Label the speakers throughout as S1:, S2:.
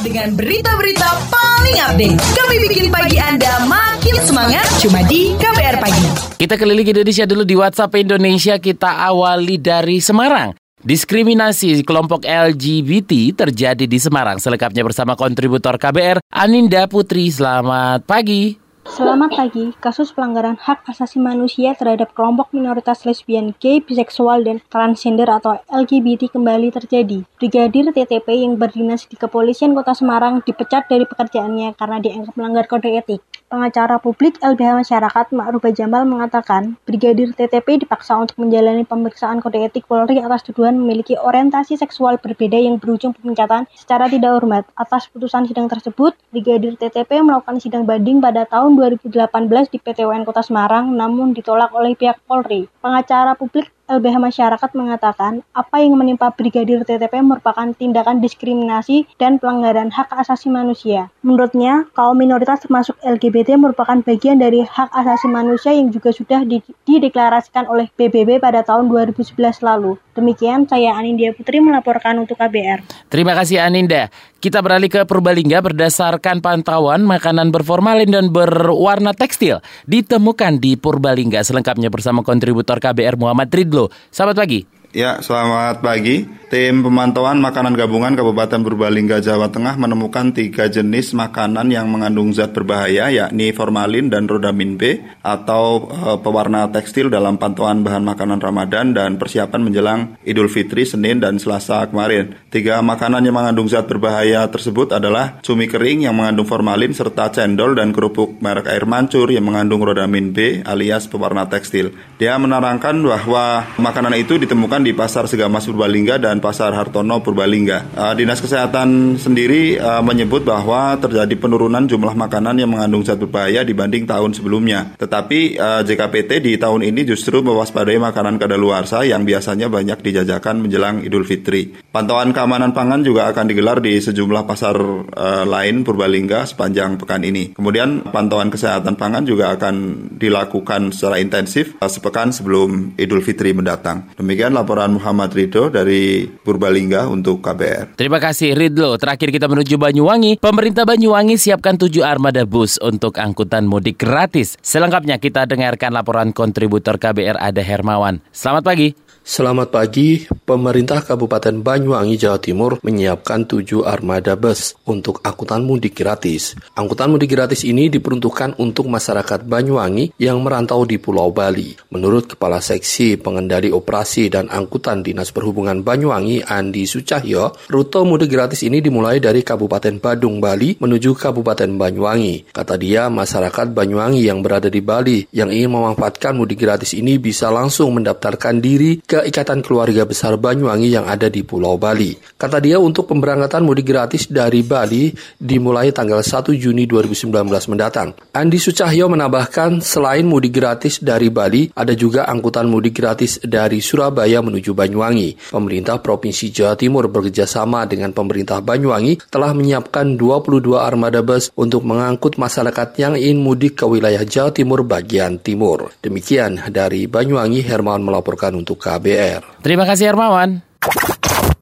S1: dengan berita-berita paling update. Kami bikin pagi Anda makin semangat cuma di KBR Pagi.
S2: Kita keliling Indonesia dulu di WhatsApp Indonesia. Kita awali dari Semarang. Diskriminasi kelompok LGBT terjadi di Semarang. Selengkapnya bersama kontributor KBR Aninda Putri. Selamat pagi.
S3: Selamat pagi. Kasus pelanggaran hak asasi manusia terhadap kelompok minoritas lesbian, gay, biseksual, dan transgender atau LGBT kembali terjadi. Brigadir TTP yang berdinas di Kepolisian Kota Semarang dipecat dari pekerjaannya karena dianggap melanggar kode etik. Pengacara publik LBH Masyarakat Ma'ruba Jamal mengatakan, Brigadir TTP dipaksa untuk menjalani pemeriksaan kode etik Polri atas tuduhan memiliki orientasi seksual berbeda yang berujung pemecatan secara tidak hormat. Atas putusan sidang tersebut, Brigadir TTP melakukan sidang banding pada tahun 2018 di PT UN Kota Semarang namun ditolak oleh pihak Polri. Pengacara publik LBH Masyarakat mengatakan apa yang menimpa Brigadir TTP merupakan tindakan diskriminasi dan pelanggaran hak asasi manusia. Menurutnya, kaum minoritas termasuk LGBT merupakan bagian dari hak asasi manusia yang juga sudah dideklarasikan oleh PBB pada tahun 2011 lalu. Demikian, saya Anindya Putri melaporkan untuk KBR.
S2: Terima kasih Aninda. Kita beralih ke Purbalingga berdasarkan pantauan makanan berformalin dan berwarna tekstil ditemukan di Purbalingga. Selengkapnya bersama kontributor KBR Muhammad Ridlo Selamat pagi.
S4: Ya, selamat pagi. Tim pemantauan makanan gabungan Kabupaten Purbalingga, Jawa Tengah menemukan tiga jenis makanan yang mengandung zat berbahaya, yakni formalin dan rodamin B, atau e, pewarna tekstil dalam pantauan bahan makanan Ramadan dan persiapan menjelang Idul Fitri Senin dan Selasa kemarin. Tiga makanan yang mengandung zat berbahaya tersebut adalah cumi kering yang mengandung formalin serta cendol dan kerupuk merek air mancur yang mengandung rodamin B alias pewarna tekstil. Dia menerangkan bahwa makanan itu ditemukan di Pasar Segamas Purbalingga dan Pasar Hartono Purbalingga. Uh, Dinas Kesehatan sendiri uh, menyebut bahwa terjadi penurunan jumlah makanan yang mengandung zat berbahaya dibanding tahun sebelumnya. Tetapi uh, JKPT di tahun ini justru mewaspadai makanan kadaluarsa yang biasanya banyak dijajakan menjelang Idul Fitri. Pantauan keamanan pangan juga akan digelar di sejumlah pasar uh, lain Purbalingga sepanjang pekan ini. Kemudian pantauan kesehatan pangan juga akan dilakukan secara intensif uh, sepekan sebelum Idul Fitri mendatang. Demikian laporan Muhammad Ridho dari Purbalingga untuk KBR.
S2: Terima kasih Ridho. Terakhir kita menuju Banyuwangi. Pemerintah Banyuwangi siapkan tujuh armada bus untuk angkutan mudik gratis. Selengkapnya kita dengarkan laporan kontributor KBR Ada Hermawan. Selamat pagi.
S5: Selamat pagi, pemerintah Kabupaten Banyuwangi, Jawa Timur menyiapkan tujuh armada bus untuk angkutan mudik gratis. Angkutan mudik gratis ini diperuntukkan untuk masyarakat Banyuwangi yang merantau di Pulau Bali. Menurut Kepala Seksi Pengendali Operasi dan Angkutan Dinas Perhubungan Banyuwangi, Andi Sucahyo, rute mudik gratis ini dimulai dari Kabupaten Badung, Bali menuju Kabupaten Banyuwangi. Kata dia, masyarakat Banyuwangi yang berada di Bali yang ingin memanfaatkan mudik gratis ini bisa langsung mendaftarkan diri ke Ikatan Keluarga Besar Banyuwangi yang ada di Pulau Bali. Kata dia untuk pemberangkatan mudik gratis dari Bali dimulai tanggal 1 Juni 2019 mendatang. Andi Sucahyo menambahkan selain mudik gratis dari Bali, ada juga angkutan mudik gratis dari Surabaya menuju Banyuwangi. Pemerintah Provinsi Jawa Timur bekerjasama dengan pemerintah Banyuwangi telah menyiapkan 22 armada bus untuk mengangkut masyarakat yang ingin mudik ke wilayah Jawa Timur bagian timur. Demikian dari Banyuwangi, Hermawan melaporkan untuk KBR. KBR.
S2: Terima kasih Hermawan.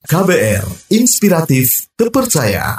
S6: KBR, inspiratif, terpercaya.